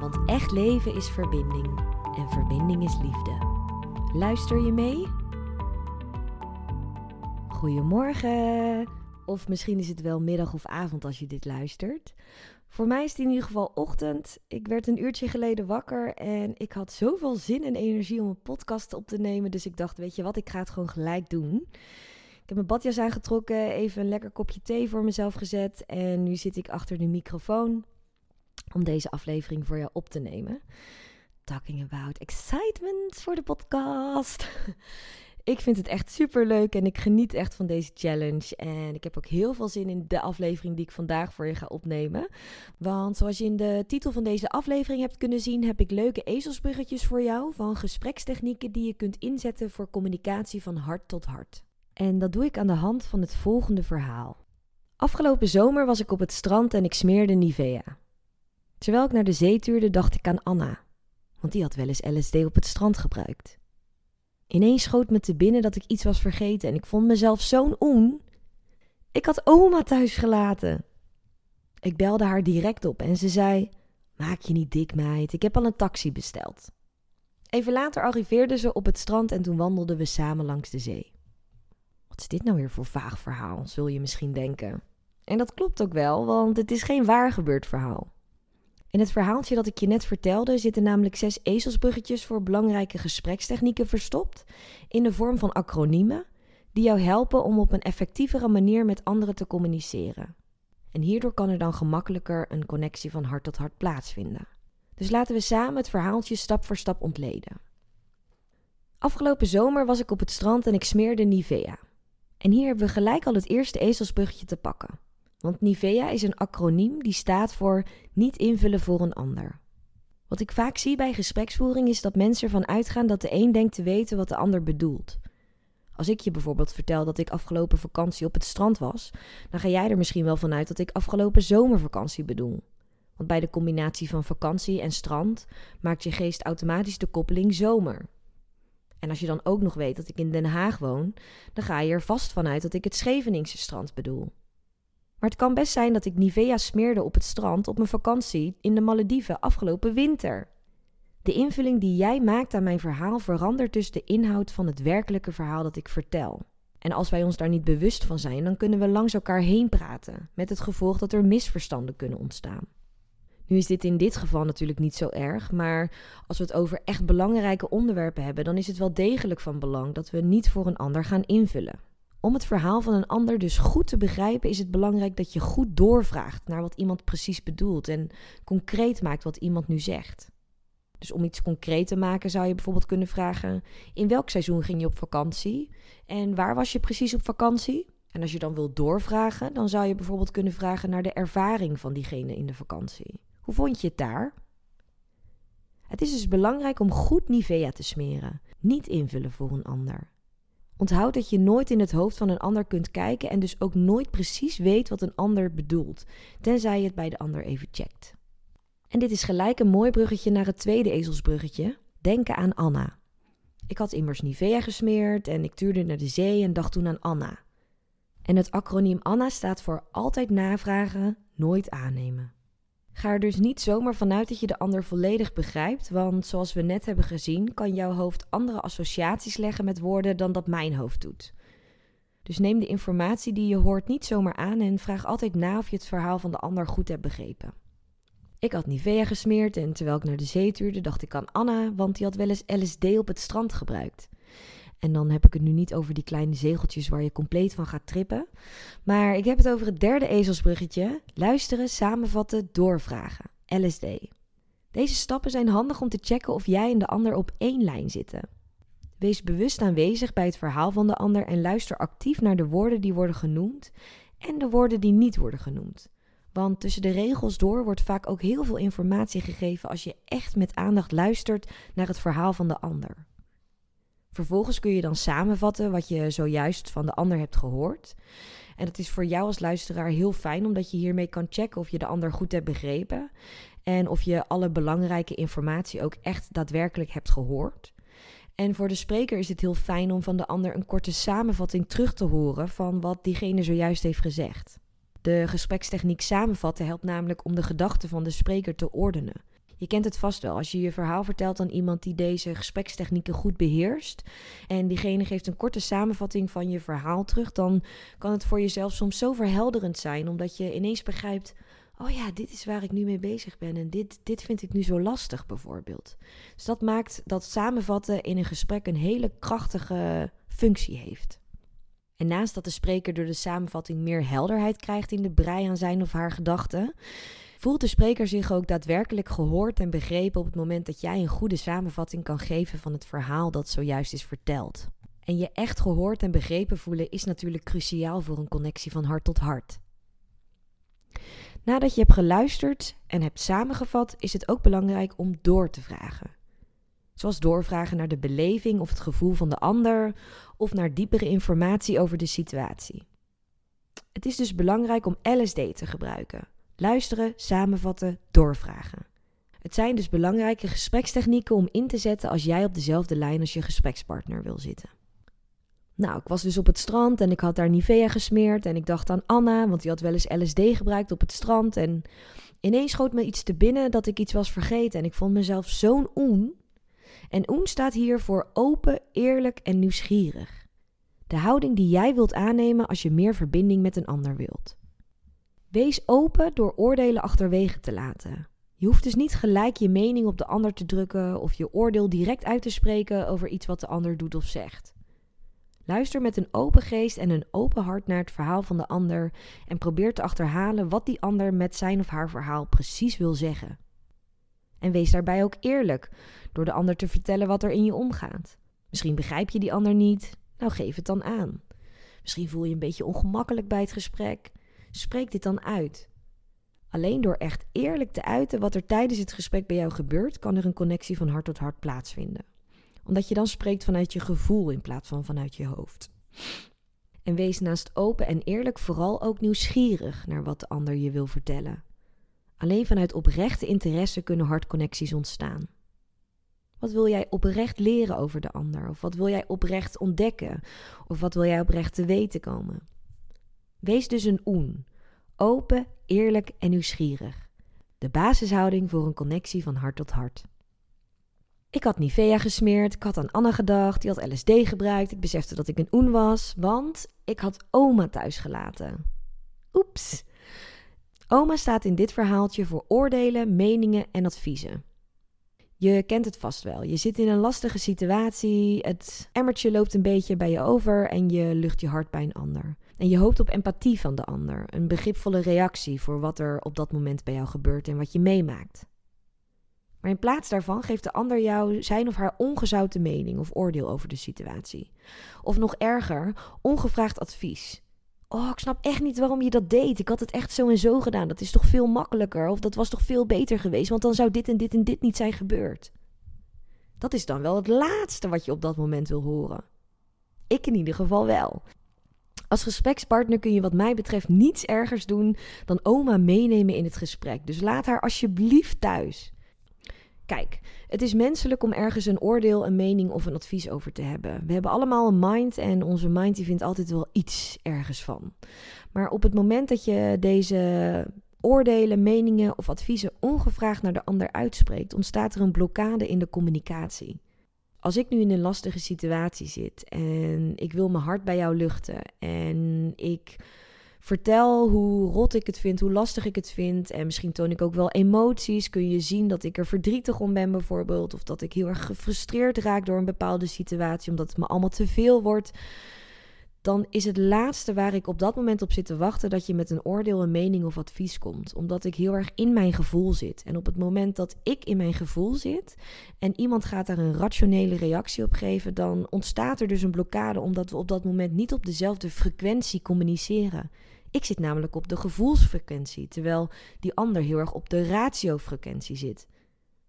Want echt leven is verbinding en verbinding is liefde. Luister je mee? Goedemorgen! Of misschien is het wel middag of avond als je dit luistert. Voor mij is het in ieder geval ochtend. Ik werd een uurtje geleden wakker en ik had zoveel zin en energie om een podcast op te nemen. Dus ik dacht, weet je wat, ik ga het gewoon gelijk doen. Ik heb mijn badjas aangetrokken, even een lekker kopje thee voor mezelf gezet. En nu zit ik achter de microfoon om deze aflevering voor jou op te nemen. Talking about excitement voor de podcast. ik vind het echt super leuk en ik geniet echt van deze challenge. En ik heb ook heel veel zin in de aflevering die ik vandaag voor je ga opnemen. Want zoals je in de titel van deze aflevering hebt kunnen zien, heb ik leuke ezelsbruggetjes voor jou van gesprekstechnieken die je kunt inzetten voor communicatie van hart tot hart. En dat doe ik aan de hand van het volgende verhaal. Afgelopen zomer was ik op het strand en ik smeerde Nivea. Terwijl ik naar de zee tuurde, dacht ik aan Anna, want die had wel eens LSD op het strand gebruikt. Ineens schoot me te binnen dat ik iets was vergeten en ik vond mezelf zo'n oen. Ik had oma thuis gelaten. Ik belde haar direct op en ze zei: Maak je niet dik, meid, ik heb al een taxi besteld. Even later arriveerde ze op het strand en toen wandelden we samen langs de zee. Wat is dit nou weer voor vaag verhaal, zul je misschien denken. En dat klopt ook wel, want het is geen waar gebeurd verhaal. In het verhaaltje dat ik je net vertelde zitten namelijk zes ezelsbruggetjes voor belangrijke gesprekstechnieken verstopt in de vorm van acroniemen die jou helpen om op een effectievere manier met anderen te communiceren. En hierdoor kan er dan gemakkelijker een connectie van hart tot hart plaatsvinden. Dus laten we samen het verhaaltje stap voor stap ontleden. Afgelopen zomer was ik op het strand en ik smeerde Nivea. En hier hebben we gelijk al het eerste ezelsbruggetje te pakken. Want Nivea is een acroniem die staat voor niet invullen voor een ander. Wat ik vaak zie bij gespreksvoering is dat mensen ervan uitgaan dat de een denkt te weten wat de ander bedoelt. Als ik je bijvoorbeeld vertel dat ik afgelopen vakantie op het strand was, dan ga jij er misschien wel vanuit dat ik afgelopen zomervakantie bedoel. Want bij de combinatie van vakantie en strand maakt je geest automatisch de koppeling zomer. En als je dan ook nog weet dat ik in Den Haag woon, dan ga je er vast vanuit dat ik het Scheveningse strand bedoel. Maar het kan best zijn dat ik Nivea smeerde op het strand op mijn vakantie in de Malediven afgelopen winter. De invulling die jij maakt aan mijn verhaal verandert dus de inhoud van het werkelijke verhaal dat ik vertel. En als wij ons daar niet bewust van zijn, dan kunnen we langs elkaar heen praten, met het gevolg dat er misverstanden kunnen ontstaan. Nu is dit in dit geval natuurlijk niet zo erg, maar als we het over echt belangrijke onderwerpen hebben, dan is het wel degelijk van belang dat we niet voor een ander gaan invullen. Om het verhaal van een ander dus goed te begrijpen, is het belangrijk dat je goed doorvraagt naar wat iemand precies bedoelt en concreet maakt wat iemand nu zegt. Dus om iets concreet te maken zou je bijvoorbeeld kunnen vragen: in welk seizoen ging je op vakantie en waar was je precies op vakantie? En als je dan wilt doorvragen, dan zou je bijvoorbeeld kunnen vragen naar de ervaring van diegene in de vakantie. Hoe vond je het daar? Het is dus belangrijk om goed Nivea te smeren, niet invullen voor een ander. Onthoud dat je nooit in het hoofd van een ander kunt kijken en dus ook nooit precies weet wat een ander bedoelt, tenzij je het bij de ander even checkt. En dit is gelijk een mooi bruggetje naar het tweede ezelsbruggetje. Denken aan Anna. Ik had immers Nivea gesmeerd en ik tuurde naar de zee en dacht toen aan Anna. En het acroniem Anna staat voor altijd navragen, nooit aannemen. Ga er dus niet zomaar vanuit dat je de ander volledig begrijpt, want zoals we net hebben gezien, kan jouw hoofd andere associaties leggen met woorden dan dat mijn hoofd doet. Dus neem de informatie die je hoort niet zomaar aan en vraag altijd na of je het verhaal van de ander goed hebt begrepen. Ik had Nivea gesmeerd en terwijl ik naar de zee tuurde, dacht ik aan Anna, want die had wel eens LSD op het strand gebruikt. En dan heb ik het nu niet over die kleine zegeltjes waar je compleet van gaat trippen. Maar ik heb het over het derde ezelsbruggetje: luisteren, samenvatten, doorvragen. LSD. Deze stappen zijn handig om te checken of jij en de ander op één lijn zitten. Wees bewust aanwezig bij het verhaal van de ander en luister actief naar de woorden die worden genoemd en de woorden die niet worden genoemd. Want tussen de regels door wordt vaak ook heel veel informatie gegeven als je echt met aandacht luistert naar het verhaal van de ander. Vervolgens kun je dan samenvatten wat je zojuist van de ander hebt gehoord. En dat is voor jou als luisteraar heel fijn, omdat je hiermee kan checken of je de ander goed hebt begrepen. En of je alle belangrijke informatie ook echt daadwerkelijk hebt gehoord. En voor de spreker is het heel fijn om van de ander een korte samenvatting terug te horen van wat diegene zojuist heeft gezegd. De gesprekstechniek samenvatten helpt namelijk om de gedachten van de spreker te ordenen. Je kent het vast wel als je je verhaal vertelt aan iemand die deze gesprekstechnieken goed beheerst en diegene geeft een korte samenvatting van je verhaal terug, dan kan het voor jezelf soms zo verhelderend zijn omdat je ineens begrijpt: oh ja, dit is waar ik nu mee bezig ben en dit, dit vind ik nu zo lastig bijvoorbeeld. Dus dat maakt dat samenvatten in een gesprek een hele krachtige functie heeft. En naast dat de spreker door de samenvatting meer helderheid krijgt in de brei aan zijn of haar gedachten, voelt de spreker zich ook daadwerkelijk gehoord en begrepen op het moment dat jij een goede samenvatting kan geven van het verhaal dat zojuist is verteld. En je echt gehoord en begrepen voelen is natuurlijk cruciaal voor een connectie van hart tot hart. Nadat je hebt geluisterd en hebt samengevat, is het ook belangrijk om door te vragen. Zoals doorvragen naar de beleving of het gevoel van de ander, of naar diepere informatie over de situatie. Het is dus belangrijk om LSD te gebruiken. Luisteren, samenvatten, doorvragen. Het zijn dus belangrijke gesprekstechnieken om in te zetten als jij op dezelfde lijn als je gesprekspartner wil zitten. Nou, ik was dus op het strand en ik had daar Nivea gesmeerd en ik dacht aan Anna, want die had wel eens LSD gebruikt op het strand en ineens schoot me iets te binnen dat ik iets was vergeten en ik vond mezelf zo'n oen. En oen staat hier voor open, eerlijk en nieuwsgierig. De houding die jij wilt aannemen als je meer verbinding met een ander wilt. Wees open door oordelen achterwege te laten. Je hoeft dus niet gelijk je mening op de ander te drukken of je oordeel direct uit te spreken over iets wat de ander doet of zegt. Luister met een open geest en een open hart naar het verhaal van de ander en probeer te achterhalen wat die ander met zijn of haar verhaal precies wil zeggen. En wees daarbij ook eerlijk door de ander te vertellen wat er in je omgaat. Misschien begrijp je die ander niet, nou geef het dan aan. Misschien voel je een beetje ongemakkelijk bij het gesprek, spreek dit dan uit. Alleen door echt eerlijk te uiten wat er tijdens het gesprek bij jou gebeurt, kan er een connectie van hart tot hart plaatsvinden omdat je dan spreekt vanuit je gevoel in plaats van vanuit je hoofd. En wees naast open en eerlijk vooral ook nieuwsgierig naar wat de ander je wil vertellen. Alleen vanuit oprechte interesse kunnen hartconnecties ontstaan. Wat wil jij oprecht leren over de ander? Of wat wil jij oprecht ontdekken? Of wat wil jij oprecht te weten komen? Wees dus een oen. Open, eerlijk en nieuwsgierig. De basishouding voor een connectie van hart tot hart. Ik had Nivea gesmeerd, ik had aan Anna gedacht, die had LSD gebruikt. Ik besefte dat ik een oen was, want ik had oma thuis gelaten. Oeps. Oma staat in dit verhaaltje voor oordelen, meningen en adviezen. Je kent het vast wel. Je zit in een lastige situatie, het emmertje loopt een beetje bij je over en je lucht je hart bij een ander. En je hoopt op empathie van de ander, een begripvolle reactie voor wat er op dat moment bij jou gebeurt en wat je meemaakt. Maar in plaats daarvan geeft de ander jou zijn of haar ongezouten mening of oordeel over de situatie. Of nog erger, ongevraagd advies. Oh, ik snap echt niet waarom je dat deed. Ik had het echt zo en zo gedaan. Dat is toch veel makkelijker? Of dat was toch veel beter geweest? Want dan zou dit en dit en dit niet zijn gebeurd. Dat is dan wel het laatste wat je op dat moment wil horen. Ik in ieder geval wel. Als gesprekspartner kun je wat mij betreft niets ergers doen dan oma meenemen in het gesprek. Dus laat haar alsjeblieft thuis. Kijk, het is menselijk om ergens een oordeel, een mening of een advies over te hebben. We hebben allemaal een mind en onze mind die vindt altijd wel iets ergens van. Maar op het moment dat je deze oordelen, meningen of adviezen ongevraagd naar de ander uitspreekt, ontstaat er een blokkade in de communicatie. Als ik nu in een lastige situatie zit en ik wil mijn hart bij jou luchten en ik vertel hoe rot ik het vind, hoe lastig ik het vind. En misschien toon ik ook wel emoties. Kun je zien dat ik er verdrietig om ben, bijvoorbeeld. Of dat ik heel erg gefrustreerd raak door een bepaalde situatie, omdat het me allemaal te veel wordt. Dan is het laatste waar ik op dat moment op zit te wachten dat je met een oordeel, een mening of advies komt. Omdat ik heel erg in mijn gevoel zit. En op het moment dat ik in mijn gevoel zit en iemand gaat daar een rationele reactie op geven, dan ontstaat er dus een blokkade omdat we op dat moment niet op dezelfde frequentie communiceren. Ik zit namelijk op de gevoelsfrequentie, terwijl die ander heel erg op de ratiofrequentie zit.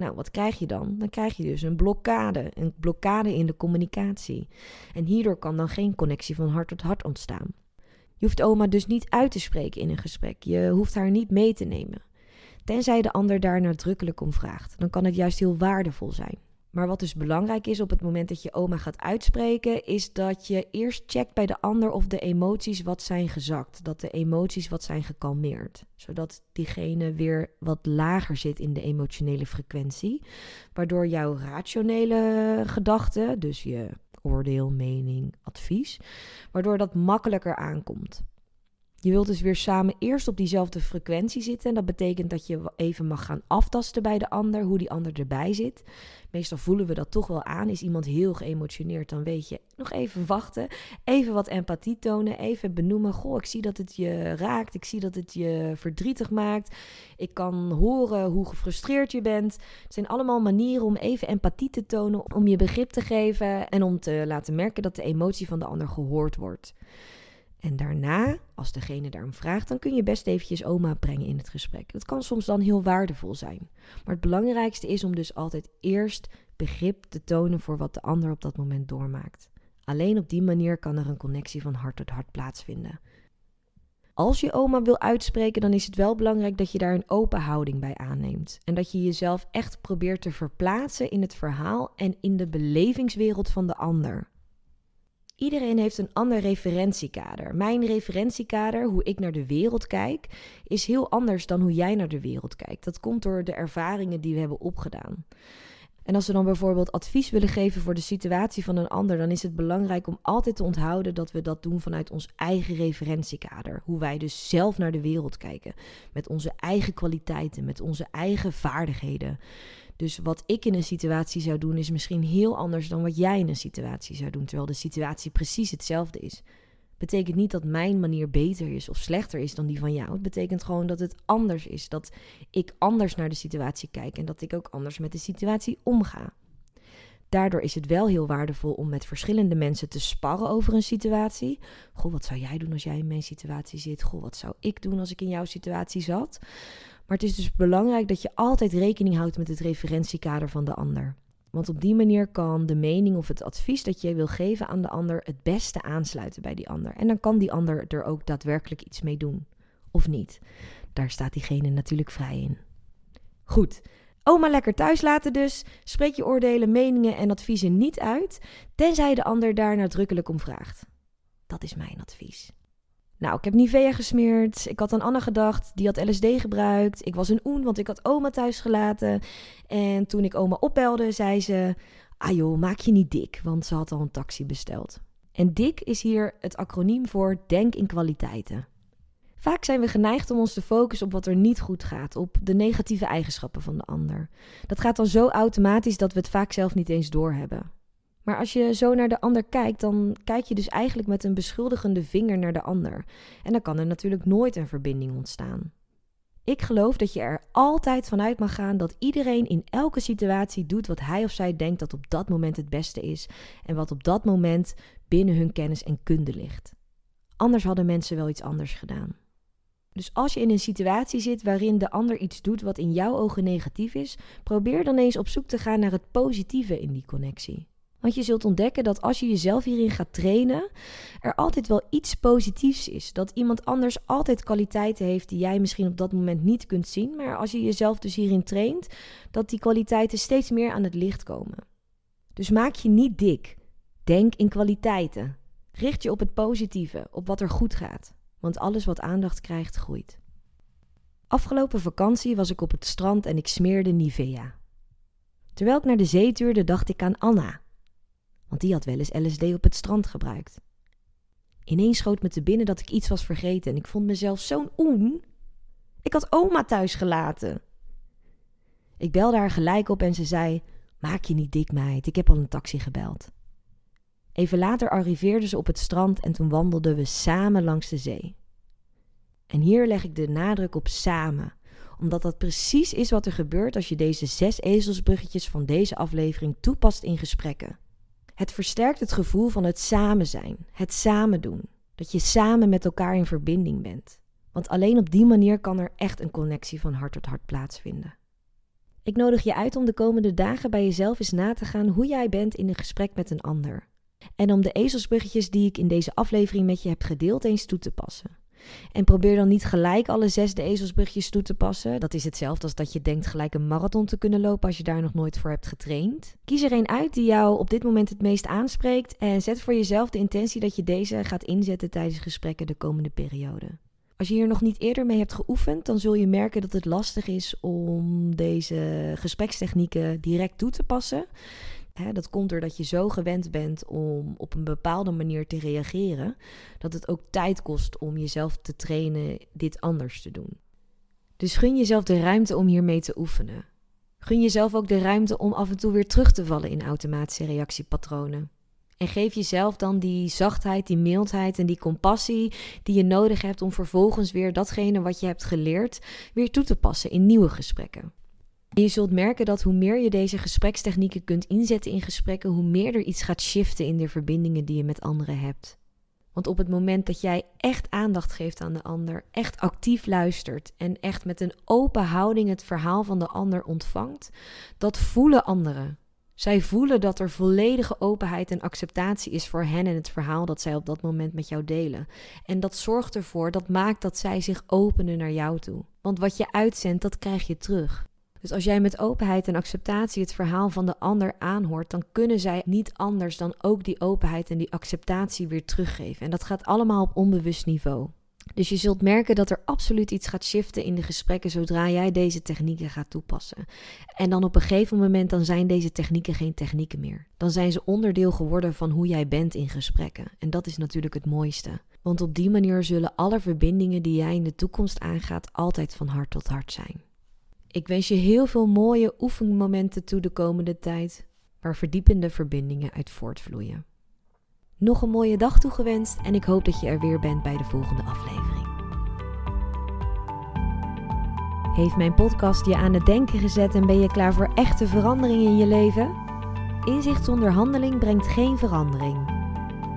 Nou, wat krijg je dan? Dan krijg je dus een blokkade, een blokkade in de communicatie. En hierdoor kan dan geen connectie van hart tot hart ontstaan. Je hoeft oma dus niet uit te spreken in een gesprek. Je hoeft haar niet mee te nemen. Tenzij de ander daar nadrukkelijk om vraagt. Dan kan het juist heel waardevol zijn. Maar wat dus belangrijk is op het moment dat je oma gaat uitspreken, is dat je eerst checkt bij de ander of de emoties wat zijn gezakt. Dat de emoties wat zijn gekalmeerd. Zodat diegene weer wat lager zit in de emotionele frequentie. Waardoor jouw rationele gedachten, dus je oordeel, mening, advies, waardoor dat makkelijker aankomt. Je wilt dus weer samen eerst op diezelfde frequentie zitten. En dat betekent dat je even mag gaan aftasten bij de ander, hoe die ander erbij zit. Meestal voelen we dat toch wel aan. Is iemand heel geëmotioneerd, dan weet je nog even wachten. Even wat empathie tonen. Even benoemen. Goh, ik zie dat het je raakt. Ik zie dat het je verdrietig maakt. Ik kan horen hoe gefrustreerd je bent. Het zijn allemaal manieren om even empathie te tonen. Om je begrip te geven en om te laten merken dat de emotie van de ander gehoord wordt. En daarna, als degene daarom vraagt, dan kun je best eventjes oma brengen in het gesprek. Dat kan soms dan heel waardevol zijn. Maar het belangrijkste is om dus altijd eerst begrip te tonen voor wat de ander op dat moment doormaakt. Alleen op die manier kan er een connectie van hart tot hart plaatsvinden. Als je oma wil uitspreken, dan is het wel belangrijk dat je daar een open houding bij aanneemt. En dat je jezelf echt probeert te verplaatsen in het verhaal en in de belevingswereld van de ander. Iedereen heeft een ander referentiekader. Mijn referentiekader, hoe ik naar de wereld kijk, is heel anders dan hoe jij naar de wereld kijkt. Dat komt door de ervaringen die we hebben opgedaan. En als we dan bijvoorbeeld advies willen geven voor de situatie van een ander, dan is het belangrijk om altijd te onthouden dat we dat doen vanuit ons eigen referentiekader. Hoe wij dus zelf naar de wereld kijken. Met onze eigen kwaliteiten, met onze eigen vaardigheden. Dus wat ik in een situatie zou doen, is misschien heel anders dan wat jij in een situatie zou doen, terwijl de situatie precies hetzelfde is. Betekent niet dat mijn manier beter is of slechter is dan die van jou. Het betekent gewoon dat het anders is. Dat ik anders naar de situatie kijk en dat ik ook anders met de situatie omga. Daardoor is het wel heel waardevol om met verschillende mensen te sparren over een situatie. Goh, wat zou jij doen als jij in mijn situatie zit? Goh, wat zou ik doen als ik in jouw situatie zat? Maar het is dus belangrijk dat je altijd rekening houdt met het referentiekader van de ander. Want op die manier kan de mening of het advies dat je wil geven aan de ander het beste aansluiten bij die ander. En dan kan die ander er ook daadwerkelijk iets mee doen. Of niet. Daar staat diegene natuurlijk vrij in. Goed. Oma lekker thuis laten dus. Spreek je oordelen, meningen en adviezen niet uit, tenzij de ander daar nadrukkelijk om vraagt. Dat is mijn advies. Nou, ik heb Nivea gesmeerd. Ik had aan Anna gedacht, die had LSD gebruikt. Ik was een oen, want ik had oma thuis gelaten. En toen ik oma opbelde, zei ze... Ah joh, maak je niet dik, want ze had al een taxi besteld. En dik is hier het acroniem voor denk in kwaliteiten. Vaak zijn we geneigd om ons te focussen op wat er niet goed gaat, op de negatieve eigenschappen van de ander. Dat gaat dan zo automatisch dat we het vaak zelf niet eens doorhebben. Maar als je zo naar de ander kijkt, dan kijk je dus eigenlijk met een beschuldigende vinger naar de ander. En dan kan er natuurlijk nooit een verbinding ontstaan. Ik geloof dat je er altijd vanuit mag gaan dat iedereen in elke situatie doet wat hij of zij denkt dat op dat moment het beste is en wat op dat moment binnen hun kennis en kunde ligt. Anders hadden mensen wel iets anders gedaan. Dus als je in een situatie zit waarin de ander iets doet wat in jouw ogen negatief is, probeer dan eens op zoek te gaan naar het positieve in die connectie. Want je zult ontdekken dat als je jezelf hierin gaat trainen, er altijd wel iets positiefs is. Dat iemand anders altijd kwaliteiten heeft die jij misschien op dat moment niet kunt zien. Maar als je jezelf dus hierin traint, dat die kwaliteiten steeds meer aan het licht komen. Dus maak je niet dik. Denk in kwaliteiten. Richt je op het positieve, op wat er goed gaat. Want alles wat aandacht krijgt, groeit. Afgelopen vakantie was ik op het strand en ik smeerde Nivea. Terwijl ik naar de zee tuurde, dacht ik aan Anna, want die had wel eens LSD op het strand gebruikt. Ineens schoot me te binnen dat ik iets was vergeten en ik vond mezelf zo'n oen. Ik had oma thuis gelaten. Ik belde haar gelijk op en ze zei: Maak je niet dik, meid, ik heb al een taxi gebeld. Even later arriveerden ze op het strand en toen wandelden we samen langs de zee. En hier leg ik de nadruk op samen, omdat dat precies is wat er gebeurt als je deze zes ezelsbruggetjes van deze aflevering toepast in gesprekken. Het versterkt het gevoel van het samen zijn, het samen doen. Dat je samen met elkaar in verbinding bent. Want alleen op die manier kan er echt een connectie van hart tot hart plaatsvinden. Ik nodig je uit om de komende dagen bij jezelf eens na te gaan hoe jij bent in een gesprek met een ander. En om de ezelsbruggetjes die ik in deze aflevering met je heb gedeeld eens toe te passen. En probeer dan niet gelijk alle zes de ezelsbrugjes toe te passen. Dat is hetzelfde als dat je denkt gelijk een marathon te kunnen lopen als je daar nog nooit voor hebt getraind. Kies er een uit die jou op dit moment het meest aanspreekt en zet voor jezelf de intentie dat je deze gaat inzetten tijdens gesprekken de komende periode. Als je hier nog niet eerder mee hebt geoefend, dan zul je merken dat het lastig is om deze gesprekstechnieken direct toe te passen. Dat komt doordat je zo gewend bent om op een bepaalde manier te reageren, dat het ook tijd kost om jezelf te trainen dit anders te doen. Dus gun jezelf de ruimte om hiermee te oefenen. Gun jezelf ook de ruimte om af en toe weer terug te vallen in automatische reactiepatronen. En geef jezelf dan die zachtheid, die mildheid en die compassie die je nodig hebt om vervolgens weer datgene wat je hebt geleerd weer toe te passen in nieuwe gesprekken. Je zult merken dat hoe meer je deze gesprekstechnieken kunt inzetten in gesprekken, hoe meer er iets gaat shiften in de verbindingen die je met anderen hebt. Want op het moment dat jij echt aandacht geeft aan de ander, echt actief luistert en echt met een open houding het verhaal van de ander ontvangt, dat voelen anderen. Zij voelen dat er volledige openheid en acceptatie is voor hen en het verhaal dat zij op dat moment met jou delen. En dat zorgt ervoor, dat maakt dat zij zich openen naar jou toe. Want wat je uitzendt, dat krijg je terug. Dus als jij met openheid en acceptatie het verhaal van de ander aanhoort, dan kunnen zij niet anders dan ook die openheid en die acceptatie weer teruggeven. En dat gaat allemaal op onbewust niveau. Dus je zult merken dat er absoluut iets gaat shiften in de gesprekken zodra jij deze technieken gaat toepassen. En dan op een gegeven moment dan zijn deze technieken geen technieken meer. Dan zijn ze onderdeel geworden van hoe jij bent in gesprekken. En dat is natuurlijk het mooiste. Want op die manier zullen alle verbindingen die jij in de toekomst aangaat altijd van hart tot hart zijn. Ik wens je heel veel mooie oefenmomenten toe de komende tijd, waar verdiepende verbindingen uit voortvloeien. Nog een mooie dag toegewenst en ik hoop dat je er weer bent bij de volgende aflevering. Heeft mijn podcast je aan het denken gezet en ben je klaar voor echte verandering in je leven? Inzicht zonder handeling brengt geen verandering.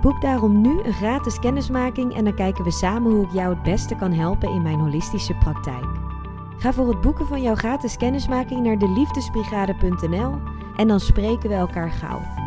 Boek daarom nu een gratis kennismaking en dan kijken we samen hoe ik jou het beste kan helpen in mijn holistische praktijk. Ga voor het boeken van jouw gratis kennismaking naar deliefdesbrigade.nl en dan spreken we elkaar gauw.